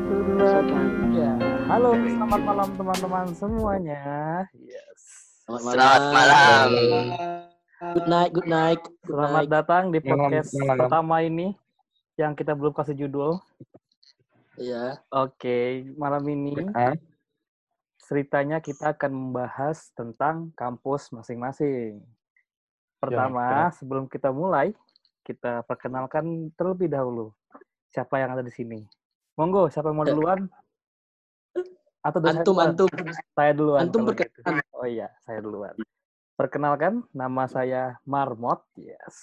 Satu, dua, tiga. Halo, selamat malam teman-teman semuanya. Yes. Selamat malam. Good night, good night. Good Selamat night. datang di Malam, podcast malam. pertama ini yang kita belum kasih judul. Iya. Oke, malam ini Ah, ceritanya kita akan membahas tentang kampus masing-masing. Pertama, sebelum kita mulai, kita perkenalkan terlebih dahulu siapa yang ada di sini. Monggo, siapa yang mau Ya. duluan? Atau Antum, saya, antum. saya duluan. Antum gitu. berkenan. Oh iya, saya duluan. Perkenalkan, nama saya Marmot. Yes.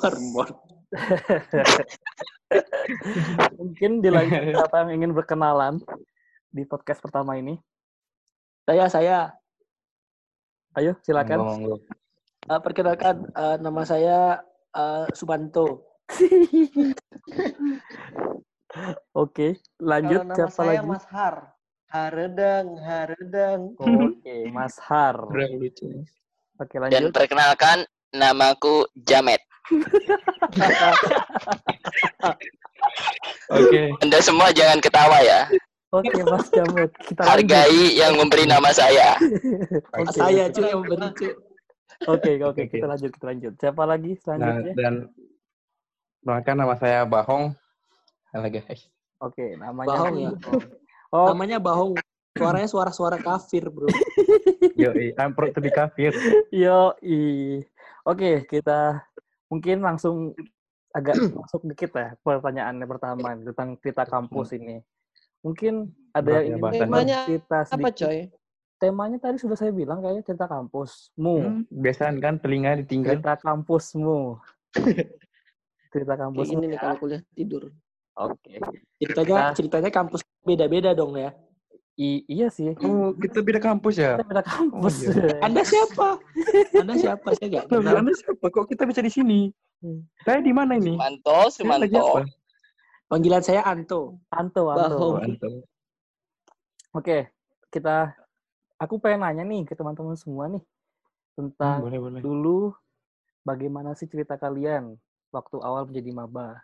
Marmot. Mungkin dilanjut siapa yang ingin berkenalan di podcast pertama ini. Saya, saya. Ayo, silakan. monggo, monggo. Uh, perkenalkan, uh, nama saya uh, Subanto. Oke, lanjut Kalau nama siapa saya lagi? Mas Har. Haredang, Haredang. Oke, Mas Har. Lucu. Oke, Dan lanjut. perkenalkan, namaku Jamet. Oke. Anda semua jangan ketawa ya. Oke, Mas Jamet. Kita lanjut. Hargai yang memberi nama saya. Oke, saya, oke. cuy, yang memberi, cuy. Oke, oke, Oke. kita lanjut, kita lanjut. Siapa lagi Nah, selanjutnya? dan perkenalkan nama saya Bahong. Halo guys. Oke, namanya Bahong ya? Oh, Namanya Bahong. Suaranya suara-suara kafir, bro. Yo, ampro itu di kafir. yo, i. Oke, kita mungkin langsung agak masuk dikit ya pertanyaannya pertama tentang cerita kampus ini. Mungkin ada yang ya ingin. Temanya cerita Apa coy? Temanya tadi sudah saya bilang kayaknya cerita kampusmu. Hmm, biasaan kan telinga ditinggal. Cerita kampusmu. cerita Kayak kampusmu. gini nih kalau kuliah tidur. Oke. Ceritanya, Nah. ceritanya kampus beda-beda dong ya. I- iya sih. Oh, kita beda kampus ya? Kita beda kampus. iya. Anda siapa? Anda siapa? Saya nggak Loh, kenal. Anda siapa? Kok kita bisa di sini? Hmm. Saya di mana ini? Sumanto, Sumanto. Panggilan saya Anto. Anto, Anto. Oh, antum. Oke, kita aku pengen nanya nih ke teman-teman semua nih Hmm, tentang boleh, boleh. dulu bagaimana sih cerita kalian waktu awal menjadi maba?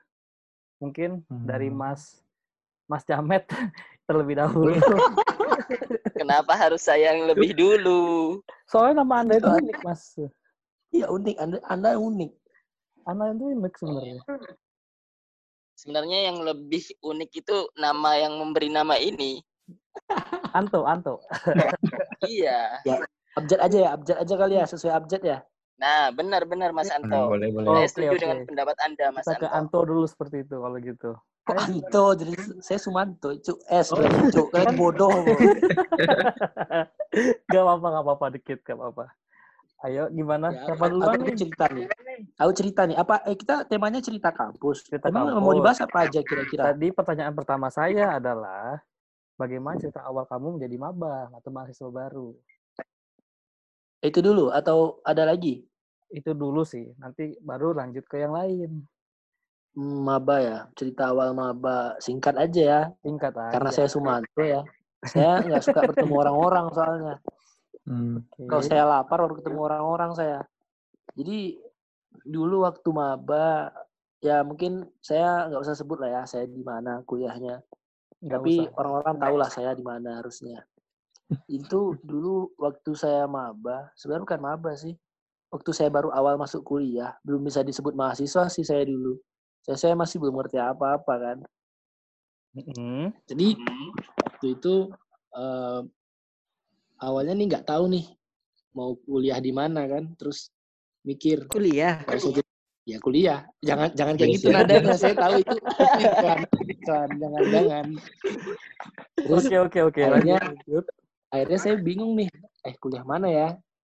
Mungkin dari Hmm. Mas Mas Jamet terlebih dahulu. Kenapa harus saya yang lebih dulu? Soalnya nama Anda itu unik, Mas. Iya unik, Anda, Anda unik. Anda itu unik sebenarnya. Sebenarnya yang lebih unik itu nama yang memberi nama ini. Anto, Anto. Iya. Abjad aja ya, abjad aja kali ya, sesuai abjad ya. Nah, benar-benar Mas Ah, Anto. boleh, boleh. Oh, Saya oke, setuju oke. dengan pendapat Anda, Mas Kita ke Anto. Anto dulu seperti itu kalau gitu. Kok Anto? Jadi saya Sumanto. Cuk, S berarti, cuk. Kalian bodoh. kok. Gak apa-apa, gak apa-apa dikit, gak apa-apa. Ayo, gimana? Ya, Siapa aku- duluan aku nih? cerita nih. Aku cerita nih. Apa eh, kita temanya cerita kampus. Cerita Emang kampus. mau dibahas apa aja kira-kira? Tadi pertanyaan pertama saya adalah bagaimana cerita awal kamu menjadi maba atau mahasiswa baru? Itu dulu atau ada lagi? Itu dulu sih, nanti baru lanjut ke yang lain. Maba ya. Cerita awal maba singkat aja ya. Singkat aja. Karena saya Sumanto ya. Saya nggak suka bertemu orang-orang soalnya. Hmm. Kalau saya lapar baru ketemu orang-orang saya. Jadi dulu waktu maba ya mungkin saya nggak usah sebut lah ya saya di mana kuliahnya. Nggak Tapi usah. orang-orang tahu lah saya di mana harusnya. Itu dulu waktu saya maba, sebenarnya bukan maba sih. Waktu saya baru awal masuk kuliah, belum bisa disebut mahasiswa sih saya dulu. Saya, saya masih belum ngerti apa-apa kan. Mm-mm. Jadi waktu itu eh, awalnya nih nggak tahu nih mau kuliah di mana kan. Terus mikir Kuliah. jadi ya kuliah. Jangan jangan kayak gitu Biasa. nadanya. Saya tahu itu iklan, iklan jangan-jangan. Terus Oke oke oke. akhirnya saya bingung nih eh kuliah mana ya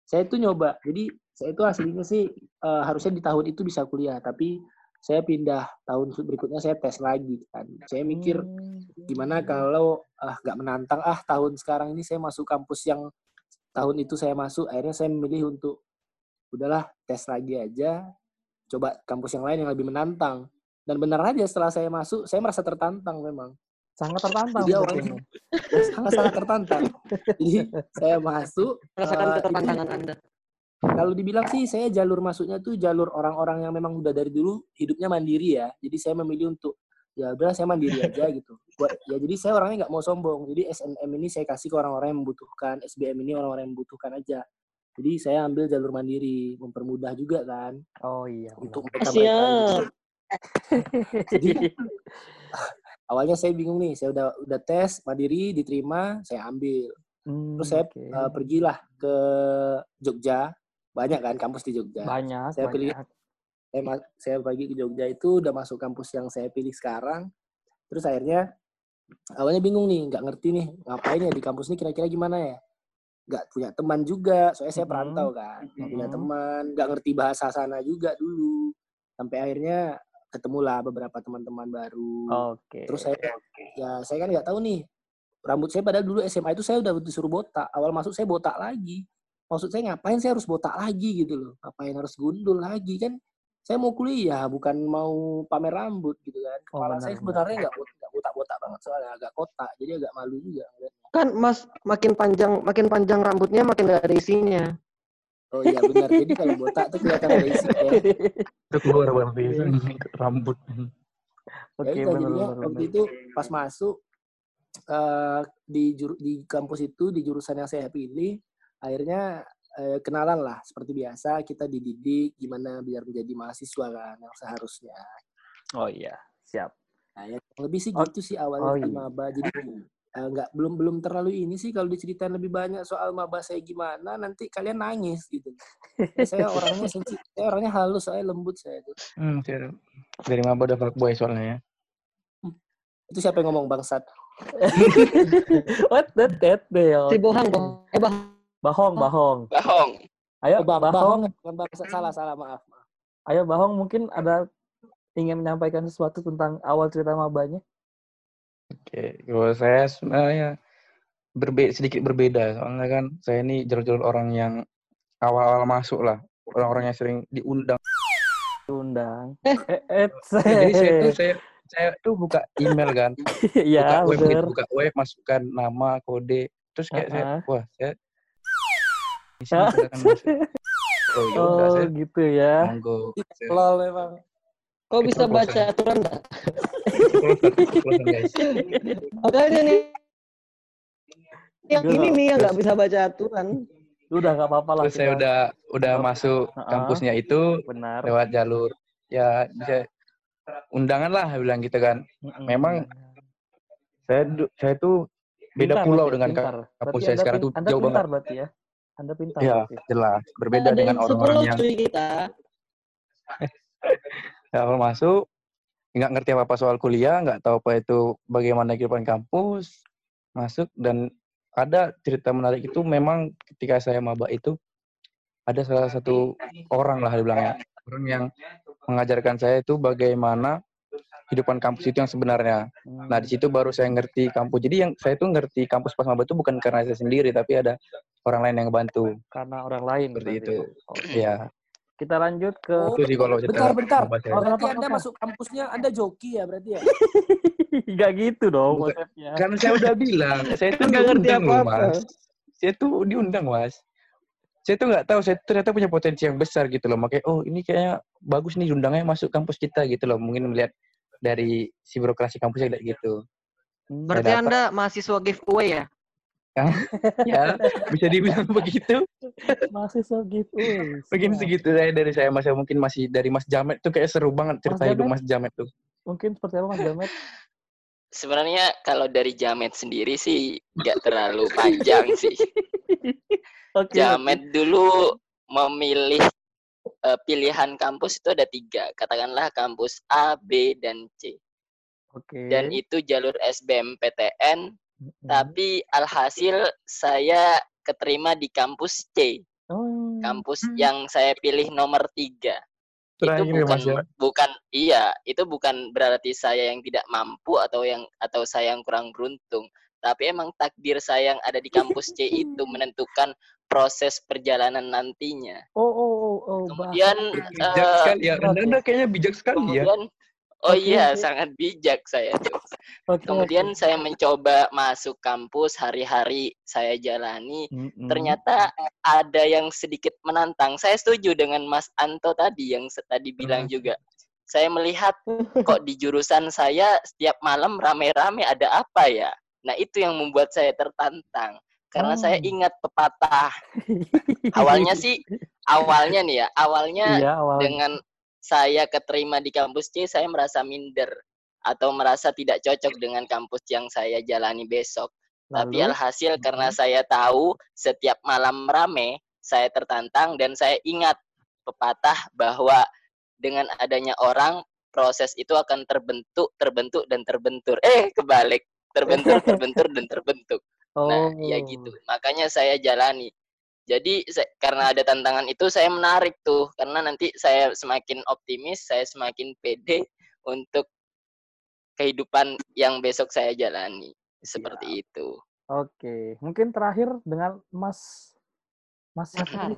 saya tuh nyoba jadi saya itu aslinya sih eh, harusnya di tahun itu bisa kuliah tapi saya pindah tahun berikutnya saya tes lagi kan saya mikir Hmm. gimana kalau ah nggak menantang ah tahun sekarang ini saya masuk kampus yang tahun itu saya masuk akhirnya saya memilih untuk udahlah tes lagi aja coba kampus yang lain yang lebih menantang dan benar aja setelah saya masuk saya merasa tertantang memang sangat tertantang Jadi sepertinya. sangat sangat tertantang jadi saya masuk Rasakan eh, ketertantangan Anda. Kalau dibilang sih saya jalur masuknya tuh jalur orang-orang yang memang udah dari dulu hidupnya mandiri ya. Jadi saya memilih untuk ya udah saya mandiri aja gitu. Buat ya jadi saya orangnya nggak mau sombong. Jadi SNM ini saya kasih ke orang-orang yang membutuhkan SBM ini orang-orang yang membutuhkan aja. Jadi saya ambil jalur mandiri mempermudah juga kan. Oh iya. untuk mereka mereka jadi awalnya saya bingung nih. Saya udah udah tes mandiri diterima saya ambil. Hmm, terus saya oke. eh, pergilah ke Jogja banyak kan kampus di Jogja? Banyak, saya pilih- banyak. saya ma- saya pergi ke Jogja itu udah masuk kampus yang saya pilih sekarang. Terus akhirnya awalnya bingung nih nggak ngerti nih ngapain ya di kampus ini kira-kira gimana ya? Nggak punya teman juga soalnya saya perantau kan nggak punya teman nggak ngerti bahasa sana juga dulu. Sampai akhirnya ketemulah beberapa teman-teman baru. Oke. terus saya ya saya kan nggak tahu nih rambut saya padahal dulu SMA itu saya udah disuruh botak awal masuk saya botak lagi maksud saya ngapain saya harus botak lagi gitu loh ngapain harus gundul lagi kan saya mau kuliah bukan mau pamer rambut gitu kan Oh, kepala benar, saya benar. sebenarnya nggak bot- nggak botak-botak banget soalnya agak kotak jadi agak malu juga. Kan Mas makin panjang makin panjang rambutnya makin gak ada isinya. oh iya benar jadi kalau botak tuh kelihatan ada isi ya Itu keluar berarti rambut. ya Oke, benar, jadinya benar, waktu itu pas masuk eh, di juru- di kampus itu di jurusan yang saya pilih akhirnya eh, kenalan lah seperti biasa kita dididik gimana biar menjadi mahasiswa kan yang seharusnya. Oh iya, siap. nah ya lebih sih Oh, gitu sih awalnya oh iya. maba. Jadi eh, nggak belum belum terlalu ini sih kalau diceritain lebih banyak soal maba saya gimana nanti kalian nangis gitu. Ya, saya orangnya sensi saya orangnya halus saya lembut saya tuh. Hmm, dari maba udah fuckboy soalnya ya. itu siapa yang ngomong bangsat? What the that Si bohong, bohong. Eh, bah Bahong, bahong. Bahong. Ayo, oh, bang, bahong. bahong bukan bangsat salah salah maaf maaf Ayo, bahong. Mungkin ada ingin menyampaikan sesuatu tentang awal cerita mabanya? Oke, kalau saya sebenarnya berbe sedikit berbeda soalnya kan saya ini jalur-jalur orang yang awal-awal masuk lah orang-orang yang sering diundang Diundang. Eh, eh, jadi saya tuh saya saya tuh buka email kan ya, buka web gitu, buka web masukkan nama kode terus kayak saya Uh-uh. wah saya silakan masuk oh ya udah Oh, saya gitu ya. monggo saya lol emang kok bisa Itu baca bosan. aturan nggak? guys Makanya nih. Yang Enggak, ini nih yang nggak bisa baca aturan. Udah gak apa-apa lah. terus saya udah udah Oh. masuk kampusnya itu Benar. lewat jalur ya bisa undangan lah bilang gitu kan Mm-mm. memang saya saya tuh beda Pintar pulau dengan pintar. kampus Berarti saya Anda sekarang tuh Anda jauh pintar banget berarti ya. Anda pintar ya jelas. Berbeda Ada dengan orang-orang yang cuy kita. ya, awal masuk nggak ngerti apa apa soal kuliah nggak tahu apa itu bagaimana kehidupan kampus masuk dan ada cerita menarik itu memang ketika saya maba itu ada salah satu orang lah dibilangnya orang yang mengajarkan saya itu bagaimana kehidupan kampus itu yang sebenarnya Hmm. Nah, di situ baru saya ngerti kampus. Jadi yang saya tuh ngerti kampus pas maba itu bukan karena saya sendiri, tapi ada orang lain yang bantu. karena orang lain Seperti berarti itu. ya. Oke. Ya, Kita lanjut ke Oh, itu sih kalau bentar bentar. Oh, berarti anda masuk kampusnya anda joki ya berarti ya Gak gitu dong Bukan. konsepnya. Kan saya udah bilang, saya tuh Nggak ngerti apa-apa. Saya tuh diundang, Mas. Saya tuh nggak tahu, saya ternyata punya potensi yang besar gitu loh. Makanya, oh ini kayaknya bagus nih diundangnya masuk kampus kita gitu loh. Mungkin melihat dari si birokrasi kampusnya kayak gitu. Berarti. Anda mahasiswa giveaway ya? Ya, bisa dibilang begitu. Mahasiswa giveaway. Mungkin segitu saya dari saya Mas. Mungkin masih dari Mas Jamet tuh kayak seru banget cerita hidup Jamet? Mas Jamet tuh. Mungkin seperti apa Mas Jamet? Sebenarnya kalau dari Jamet sendiri sih nggak terlalu panjang sih. Oke. Jamet dulu memilih eh, pilihan kampus itu ada tiga. Katakanlah kampus A, B, dan C. Oke. Dan itu jalur SBMPTN. Mm-mm. Tapi alhasil saya keterima di kampus C. Oh. Kampus yang saya pilih nomor tiga. itu Terakhir ya, bukan ya. bukan iya itu bukan berarti saya yang tidak mampu atau yang atau saya yang kurang beruntung tapi emang takdir saya yang ada di kampus C itu menentukan proses perjalanan nantinya Oh, oh, oh, oh. kemudian Bijak eh, sekali ya. berat Anda, ya. Anda kayaknya bijak sekali ya. kemudian oh Oke, iya sangat bijak saya tuh Oke, kemudian saya mencoba masuk kampus hari-hari saya jalani Mm-mm. ternyata ada yang sedikit menantang. Saya setuju dengan Mas Anto tadi yang tadi bilang Hmm. juga. saya melihat kok di jurusan saya setiap malam rame-rame ada apa ya? Nah, itu yang membuat saya tertantang. Karena saya Oh. ingat pepatah. Awalnya sih, awalnya nih ya, awalnya Iya, awalnya. dengan saya keterima di kampus C, saya merasa minder atau merasa tidak cocok dengan kampus yang saya jalani besok. Tapi Lalu? alhasil karena Mhm. saya tahu setiap malam rame, saya tertantang dan saya ingat pepatah bahwa dengan adanya orang proses itu akan terbentuk, terbentuk dan terbentur. Eh, kebalik. Terbentur, terbentur dan terbentuk. Nah, ya gitu. Oh. Makanya saya jalani. Jadi se- karena ada tantangan itu saya menarik tuh karena nanti saya semakin optimis, saya semakin pede untuk kehidupan yang besok saya jalani. Seperti itu. Oke, mungkin terakhir dengan Mas Mas Har. tadi?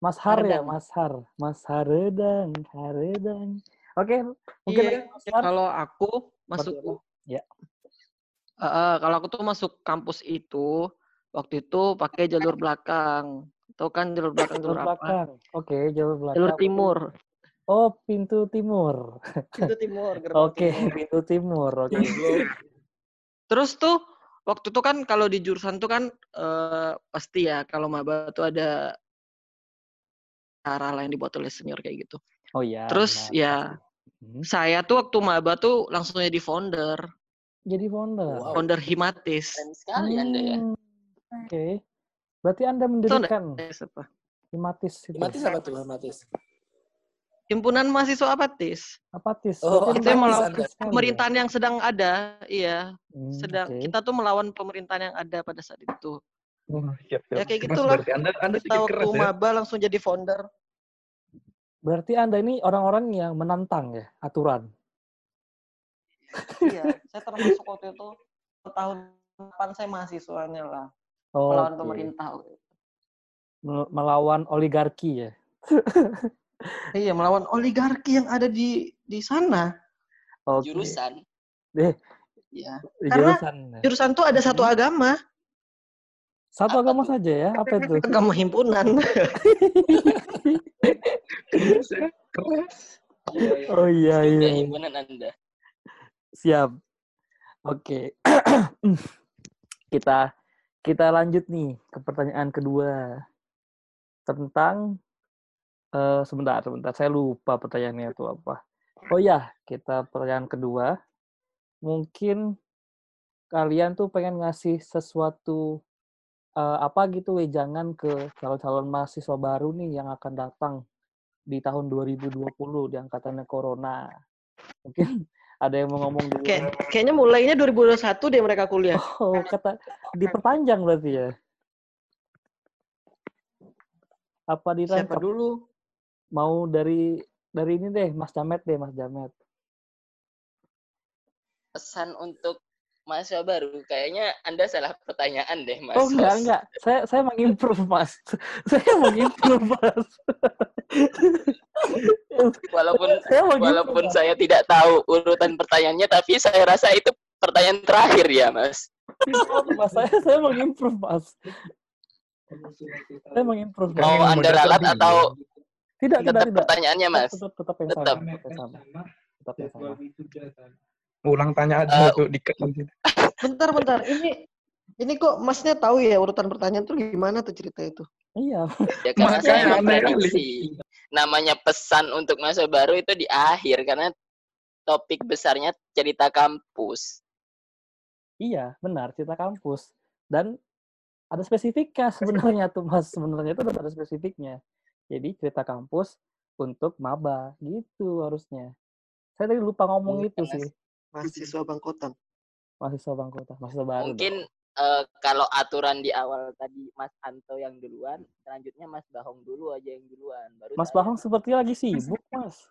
Mas Har ya. Mas Har. Mas Haredang, Haredang. Oke, mungkin Iya, Mas Har. kalau aku masuk? Ya. Eh, kalau aku tuh masuk kampus itu waktu itu pakai jalur belakang. Tahu kan jalur belakang Jalur jalur apa? belakang. Oke, jalur belakang. Jalur timur. Oh, pintu timur. Pintu timur, Oke, timur. pintu timur. Oke. Terus tuh waktu itu kan kalau di jurusan tuh kan eh, pasti ya kalau maba tuh ada cara yang dibuat oleh senior kayak gitu. Oh iya. Terus benar, ya. Hmm. saya tuh waktu maba tuh langsung jadi founder, Jadi founder. Wow. founder Himatis. Keren sekali Anda ya. Hmm, Oke. Berarti Anda mendirikan nggak apa? Himatis itu. Himatis apa tuh Himatis? Himpunan mahasiswa apatis. Apatis. Oh, Berarti Itu yang Himatis melawan sekali ya? pemerintahan yang sedang ada, iya. Hmm, Sedang oke. kita tuh melawan pemerintahan yang ada pada saat itu. Oh, siap, siap. Ya kayak gitulah. berarti Anda, anda Kita waktu keras ya? maba langsung jadi founder. Berarti Anda ini orang-orang yang menantang ya aturan. Iya, saya termasuk waktu itu tahun depan saya mahasiswanya lah. Melawan Oke. pemerintah. Mel- Melawan oligarki ya. Iya, melawan oligarki yang ada di di sana. Oke. Jurusan. Deh, Iya. di Karena jurusan. ya. Jurusan tuh ada satu agama, Satu Apa agama tuh? saja ya. Apa itu? agama himpunan. Ya? Oh iya Juga iya. himpunan Anda. Siap. Oke. kita kita lanjut nih ke pertanyaan kedua tentang eh sebentar sebentar saya lupa pertanyaannya itu apa. Oh ya, kita pertanyaan kedua. Mungkin kalian tuh pengen ngasih sesuatu eh, apa gitu wejangan ke calon-calon mahasiswa baru nih yang akan datang di tahun 2020 di angkatannya corona. Mungkin ada yang mau ngomong dulu. Kayak kayaknya mulainya 2021 deh mereka kuliah. Oh, kata diperpanjang berarti ya? Apa Siapa dirangkap? dulu? Mau dari dari ini deh, Mas Jamet deh, Mas Jamet. Pesan untuk mahasiswa baru. Kayaknya Anda salah pertanyaan deh, Mas. Oh enggak, enggak. Saya saya mengimprove, Mas. saya mengimprove, Mas. Walaupun saya mengimprove. walaupun saya tidak tahu urutan pertanyaannya, tapi saya rasa itu pertanyaan terakhir ya, Mas. Mas, saya saya mengimprove, Mas. Saya mengimprove. Mau Anda ralat atau Tidak, tetap tidak. pertanyaannya, Mas? Tetap, tetap yang Tetap. sama. Tetap yang sama. Tetap yang sama. Ulang tanya aja Eh, tuh dikat nanti. Bentar, bentar. Ini ini kok masnya tahu ya urutan pertanyaan tuh gimana tuh cerita itu? Iya. Ya karena saya memprediksi. Namanya pesan untuk mahasiswa baru itu di akhir karena topik besarnya cerita kampus. Iya, benar, cerita kampus. Dan ada spesifiknya sebenarnya tuh Mas, sebenarnya itu ada spesifiknya. Jadi cerita kampus untuk maba gitu harusnya. Saya tadi lupa ngomong Iya, itu Mas. sih. Mahasiswa Bangkotan. Mahasiswa Bangkota, mahasiswa baru. Mungkin dong. Eh, kalau aturan di awal tadi Mas Anto yang duluan, selanjutnya Mas Bahong dulu aja yang duluan. Baru Mas. Bahong seperti lagi sibuk, Mas.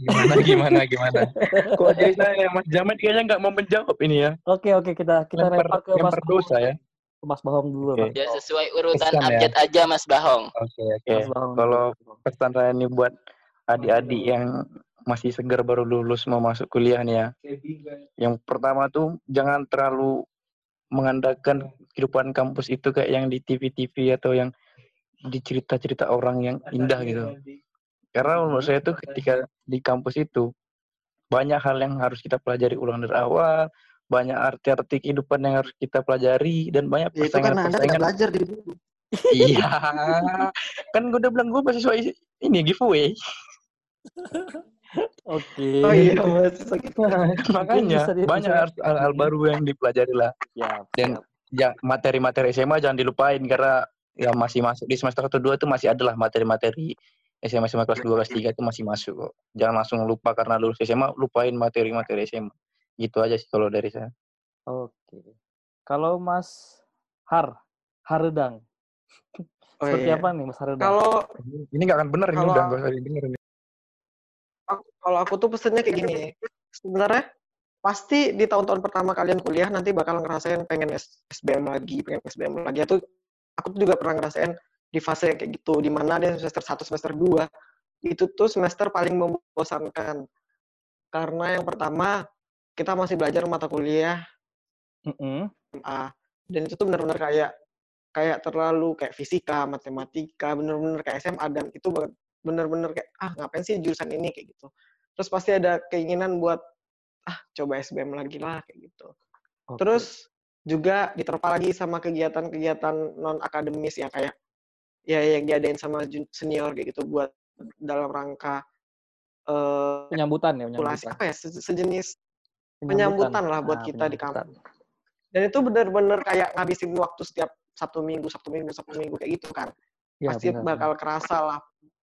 Gimana, gimana, gimana. Kok jadi saya, Mas Jamet kayaknya nggak mau menjawab ini ya. Oke, oke, kita kita Lempar, lempar ke Mas dosa ya. ke Mas Bahong dulu, Oke. Mas. Ya sesuai urutan Pesan ya. abjad aja Mas Bahong. Oke, oke. Mas Bahong. Kalau pesan saya ini buat adik-adik yang masih segar baru lulus mau masuk kuliah nih ya. Yang pertama tuh jangan terlalu mengandalkan kehidupan kampus itu kayak yang di TV-TV atau yang di cerita-cerita orang yang indah gitu. Karena menurut saya tuh ketika di kampus itu banyak hal yang harus kita pelajari ulang dari awal, banyak arti-arti kehidupan yang harus kita pelajari dan banyak Ya itu karena Anda tidak belajar di. Iya, kan gue udah bilang gue mahasiswa ini giveaway. Oke. Oh iya, Mas. Mungkin Makanya banyak hal-hal baru yang dipelajari lah. Siap, Dan ya materi-materi SMA jangan dilupain karena ya masih masuk di semester 1 2 itu masih ada lah materi-materi SMA SMA kelas 2 kelas 3 itu masih masuk kok. Jangan langsung lupa karena lulus SMA lupain materi-materi SMA. Gitu aja sih kalau dari saya. Oke. Kalau Mas Har, Haredang. Oh, Seperti iya. apa nih Mas Haredang? Kalau Ini nggak akan bener ini Kalau- udah nggak usah didengar ini. Kalau aku tuh pesennya kayak gini. Sebenarnya pasti di tahun-tahun pertama kalian kuliah nanti bakal ngerasain pengen SBM lagi, pengen SBM lagi. Itu aku tuh juga pernah ngerasain di fase kayak gitu, di mana ada semester 1, semester 2, itu tuh semester paling membosankan. Karena yang pertama, kita masih belajar mata kuliah Mm-mm. A, dan itu tuh benar-benar kayak kayak terlalu kayak fisika, matematika, bener-bener kayak SMA dan itu bener-bener kayak ah ngapain sih jurusan ini kayak gitu. Terus pasti ada keinginan buat ah coba SBM lagi lah kayak gitu. Oke. Terus juga diterpa lagi sama kegiatan-kegiatan non akademis ya kayak ya yang diadain sama senior kayak gitu buat dalam rangka eh penyambutan ya, penyambutan. apa ya se- sejenis penyambutan lah buat Ah, kita di penyambutan. kampus. Dan itu bener-bener kayak ngabisin waktu setiap Sabtu Minggu, Sabtu Minggu, Sabtu Minggu kayak gitu kan. Ya, Pasti benar, bakal kerasa lah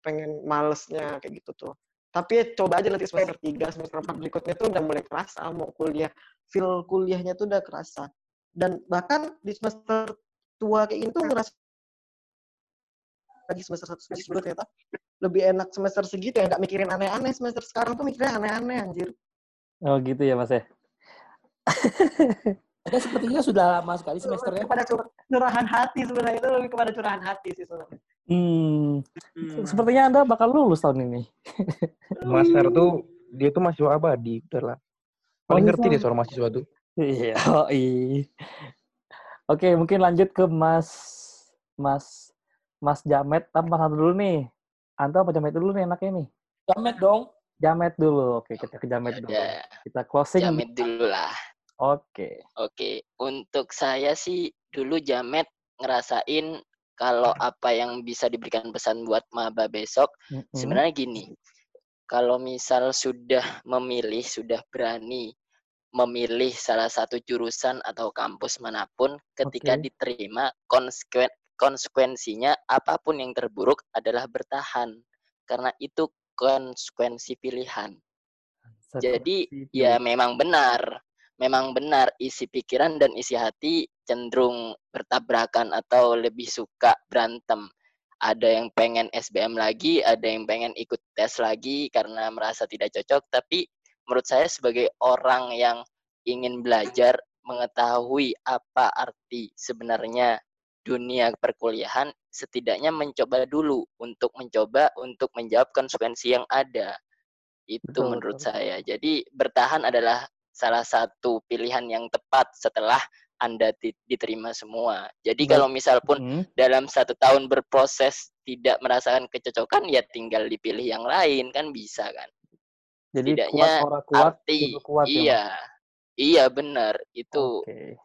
pengen malesnya kayak gitu tuh. Tapi ya coba aja nanti semester 3, semester 4 berikutnya tuh udah mulai kerasa mau kuliah. Feel kuliahnya tuh udah kerasa. Dan bahkan di semester tua kayak gitu ngerasa lagi semester 1 semester 2 ternyata lebih enak semester segitu ya nggak mikirin aneh-aneh semester sekarang tuh mikirnya aneh-aneh anjir Oh gitu ya Mas ya. Anda sepertinya sudah lama sekali semesternya. kepada cur- curahan hati sebenarnya itu lebih kepada curahan hati sih sebenarnya. Hmm. Sepertinya Anda bakal lulus tahun ini. Mas Har tuh dia tuh mahasiswa abadi, udah lah. Paling Oh, ngerti deh soal mahasiswa tuh. Iya. Oh, iya. Oke, mungkin lanjut ke Mas Mas Mas Jamet apa Mas Anto dulu nih? Anto apa Jamet dulu nih enaknya nih? Jamet dong. Jamet dulu. Oke, kita ke Jamet dulu. Ya, Kita closing. jamet dulu lah. Oke. Oke, untuk saya sih dulu jamet ngerasain kalau apa yang bisa diberikan pesan buat maba besok Mm-mm. sebenarnya gini. Kalau misal sudah memilih, sudah berani memilih salah satu jurusan atau kampus mana pun ketika Oke. diterima konsekuen konsekuensinya apa pun yang terburuk adalah bertahan karena itu konsekuensi pilihan. Jadi Seperti ya itu. memang benar, memang benar isi pikiran dan isi hati cenderung bertabrakan atau lebih suka berantem. Ada yang pengen SBM lagi, ada yang pengen ikut tes lagi karena merasa tidak cocok. Tapi menurut saya sebagai orang yang ingin belajar mengetahui apa arti sebenarnya dunia perkuliahan, setidaknya mencoba dulu untuk mencoba untuk menjawab konsekuensi yang ada. Itu Betul, menurut betul. saya. Jadi bertahan adalah salah satu pilihan yang tepat setelah Anda di- diterima semua. Jadi kalau misal pun Mm. dalam satu tahun berproses tidak merasakan kecocokan, ya tinggal dipilih yang lain kan bisa kan. Jadi kuat Setidaknya orang kuat, arti, kuat ya, iya, iya benar itu Oke.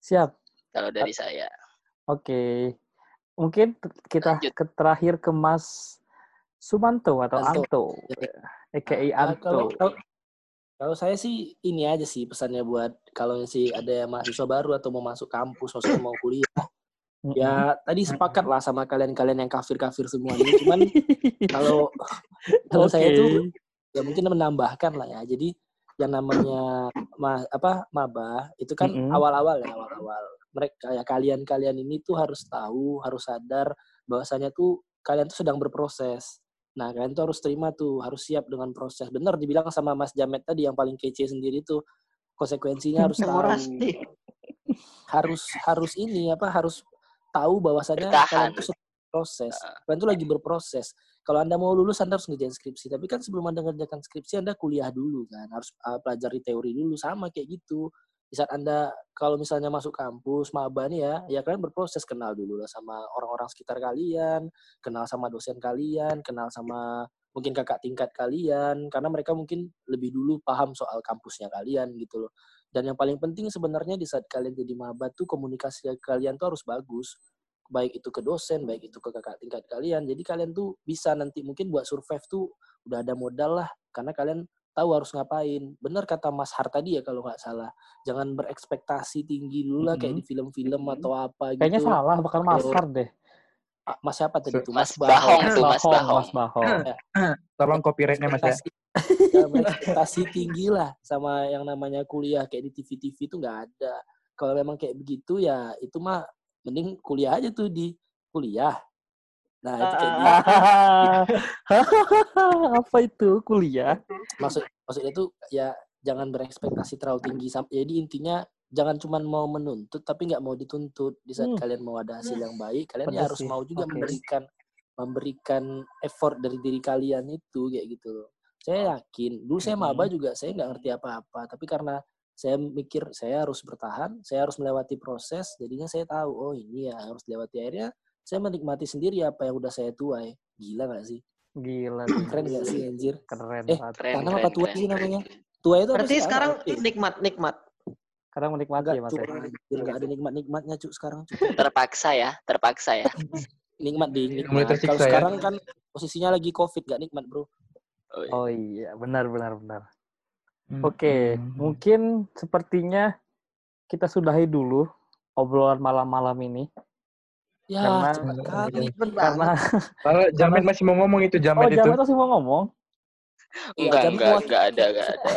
Siap. kalau dari saya. Oke. Mungkin t- kita Lanjut. ke terakhir ke Mas Sumanto atau Anto. Anto. Ah, kalau, Anto. kalau, kalau saya sih ini aja sih pesannya buat kalau sih ada mahasiswa baru atau mau masuk kampus, maksudnya mau kuliah. Ya tadi sepakat lah sama kalian-kalian yang kafir-kafir semua ini. Cuman kalau kalau saya Oke. tuh ya mungkin menambahkan lah ya. Jadi yang namanya ma, apa maba itu kan awal-awal ya awal-awal. Mereka ya kalian-kalian ini tuh harus tahu, harus sadar bahwasanya tuh kalian tuh sedang berproses. Nah, kalian tuh harus terima tuh, harus siap dengan proses. Benar dibilang sama Mas Jamet tadi yang paling kece sendiri tuh konsekuensinya harus tahu. Harus harus ini apa harus tahu bahwasannya Bertahan. kalian tuh proses. Kalian tuh lagi berproses. Kalau Anda mau lulus Anda harus ngerjain skripsi, tapi kan sebelum Anda ngerjakan skripsi Anda kuliah dulu kan. Harus uh, pelajari teori dulu sama kayak gitu. Di saat Anda kalau misalnya masuk kampus maba nih ya, ya kalian berproses kenal dulu lah sama orang-orang sekitar kalian, kenal sama dosen kalian, kenal sama mungkin kakak tingkat kalian karena mereka mungkin lebih dulu paham soal kampusnya kalian gitu loh. Dan yang paling penting sebenarnya di saat kalian jadi maba tuh komunikasi kalian tuh harus bagus. Baik itu ke dosen, baik itu ke kakak tingkat kalian. Jadi kalian tuh bisa nanti mungkin buat survive tuh udah ada modal lah karena kalian tahu harus ngapain. Benar kata Mas Har tadi ya kalau nggak salah. Jangan berekspektasi tinggi dulu lah kayak di film-film atau apa gitu. Kayaknya salah, bakal Mas Har deh. Ah, Mas siapa tadi tuh? Mas Bahong tuh, Mas Bahong. Mas Bahong. Tolong copyrightnya mas ya. Ekspektasi- tinggi lah sama yang namanya kuliah kayak di TV-TV itu nggak ada. Kalau memang kayak begitu ya itu mah mending kuliah aja tuh di kuliah. Nah itu kayak gitu. Apa itu kuliah? maksud maksudnya tuh ya jangan berekspektasi terlalu tinggi. Jadi intinya jangan cuma mau menuntut tapi nggak mau dituntut. Di saat Hmm. kalian mau ada hasil yang baik, kalian ya harus sih. mau juga Oke. memberikan memberikan effort dari diri kalian itu kayak gitu loh. Saya yakin dulu saya maba juga saya nggak ngerti apa-apa tapi karena saya mikir saya harus bertahan, saya harus melewati proses, jadinya saya tahu oh ini ya harus dilewati akhirnya saya menikmati sendiri apa yang udah saya tuai. Gila gak sih? Gila. Keren gak sih anjir? Keren Eh, banget. Keren, Tanam keren, apa tua keren, sih namanya? Tua itu apa Berarti sekarang nikmat, nikmat. Sekarang menikmati Agak ya Mas ya. cuk, nggak ada nikmat-nikmatnya cuk sekarang cuk. Terpaksa ya, terpaksa ya. Nikmat Mulai nikmat. Kalau ya. sekarang kan posisinya lagi covid gak nikmat bro. Oh, iya. Oh iya, benar benar benar. Hmm. Oke, mungkin sepertinya kita sudahi dulu obrolan malam-malam ini Ya Karena- cepat kali. Cepet karena Kalau Jamet masih mau ngomong itu oh Jamet itu. Jamet masih mau ngomong. Iya, Enggak, Jamet enggak, enggak ada, enggak ada.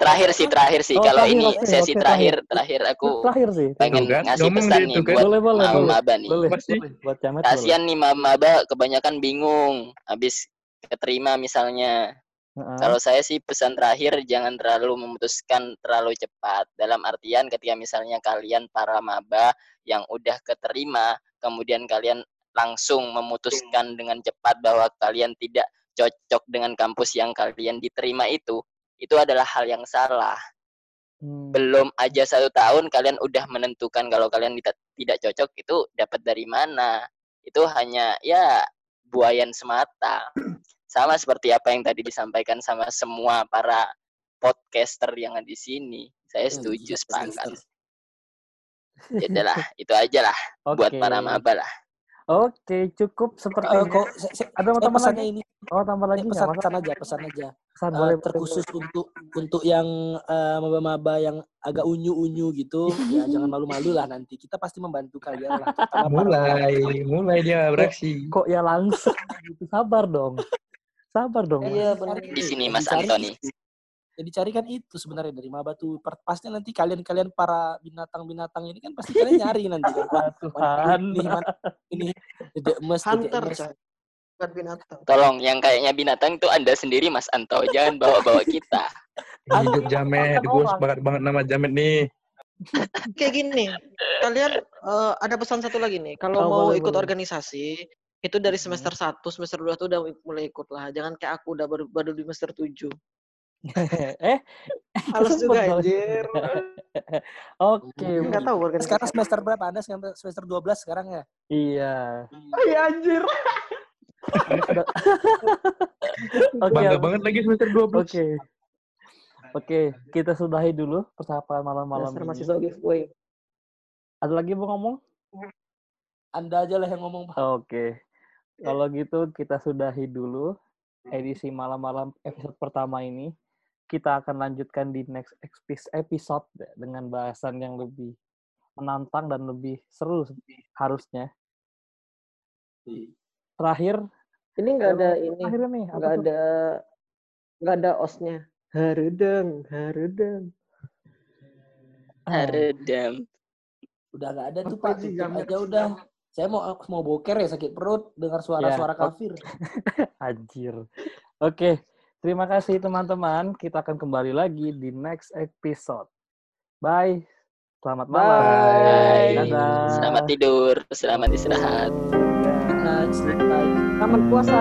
Terakhir sih, terakhir sih. Oh, Kalau terakhir, ini oke, sesi oke, terakhir, terakhir aku Terakhir sih. pengen kan, ngasih ngomong pesan dia nih kan. buat Boleh boleh boleh. maba nih. Boleh, buat. Kasihan nih maba kebanyakan bingung habis keterima misalnya. Kalau saya sih pesan terakhir jangan terlalu memutuskan terlalu cepat. Dalam artian ketika misalnya kalian para maba yang udah keterima, kemudian kalian langsung memutuskan dengan cepat bahwa kalian tidak cocok dengan kampus yang kalian diterima itu, itu adalah hal yang salah. Hmm. Belum aja satu tahun kalian udah menentukan kalau kalian tidak tidak cocok itu dapat dari mana? Itu hanya ya buayan semata. Sama seperti apa yang tadi disampaikan sama semua para podcaster yang ada di sini. Saya Hmm, setuju sepakat. podcaster. Ya itu aja lah buat Oke. para maba lah. Oke, cukup Eh, sepertinya. kok Ada mau saya tambah pesannya lagi? ini Oh, tambah lagi eh, pesan, Mas? pesan aja, pesan aja. Pesan Eh, boleh. terkhusus untuk untuk yang eh, maba-maba yang agak unyu-unyu gitu, ya jangan malu-malu lah nanti. Kita pasti membantu kalian lah. Mulai, mulai dia beraksi. Kok ya langsung gitu? Sabar dong. Sabar dong. Mas. Iya, benar. Di sini Mas Antoni. itu. Yang dicari kan itu sebenarnya dari maba tuh. Pastinya nanti kalian-kalian para binatang-binatang ini kan pasti kalian nyari nanti kan. Wah, Tuhan. Ini mana ini dedek Hunter. Bukan binatang. Tolong yang kayaknya binatang itu Anda sendiri Mas Anto, jangan bawa-bawa kita. Hidup Jamet, gue sepakat banget nama Jamet nih. Kayak gini, kalian eh, ada pesan satu lagi nih. Kalau Oh, mau boleh, ikut boleh. organisasi, itu dari semester 1, semester 2 tuh udah mulai ikut lah. Jangan kayak aku udah baru, baru di semester 7. eh, sempet juga anjir. Oke. Enggak tahu organisasi. Sekarang semester berapa? Anda semester semester 12 sekarang ya? Iya. Oh, iya anjir. Oke. Bangga banget lagi semester 12. Oke. Oke, kita sudahi dulu persahabatan malam-malam Dasar ini. mahasiswa giveaway. Ada lagi mau ngomong? Anda aja lah yang ngomong, Pak. Oke. Kalau gitu kita sudahi dulu edisi malam-malam episode pertama ini. Kita akan lanjutkan di next epi- episode dengan bahasan yang lebih menantang dan lebih seru harusnya. Terakhir, Ini enggak ada ini. terakhir nih, apa Enggak tuh? ada enggak ada osnya. Harudeng, harudeng. Redam. Udah nggak ada tuh, Pak. aja udah. Saya mau mau boker ya sakit perut dengar suara-suara Ya, kafir. Anjir. Oke, terima kasih teman-teman. Kita akan kembali lagi di next episode. Bye. Selamat malam. Bye. Dadah. Selamat tidur, selamat istirahat. Selamat puasa.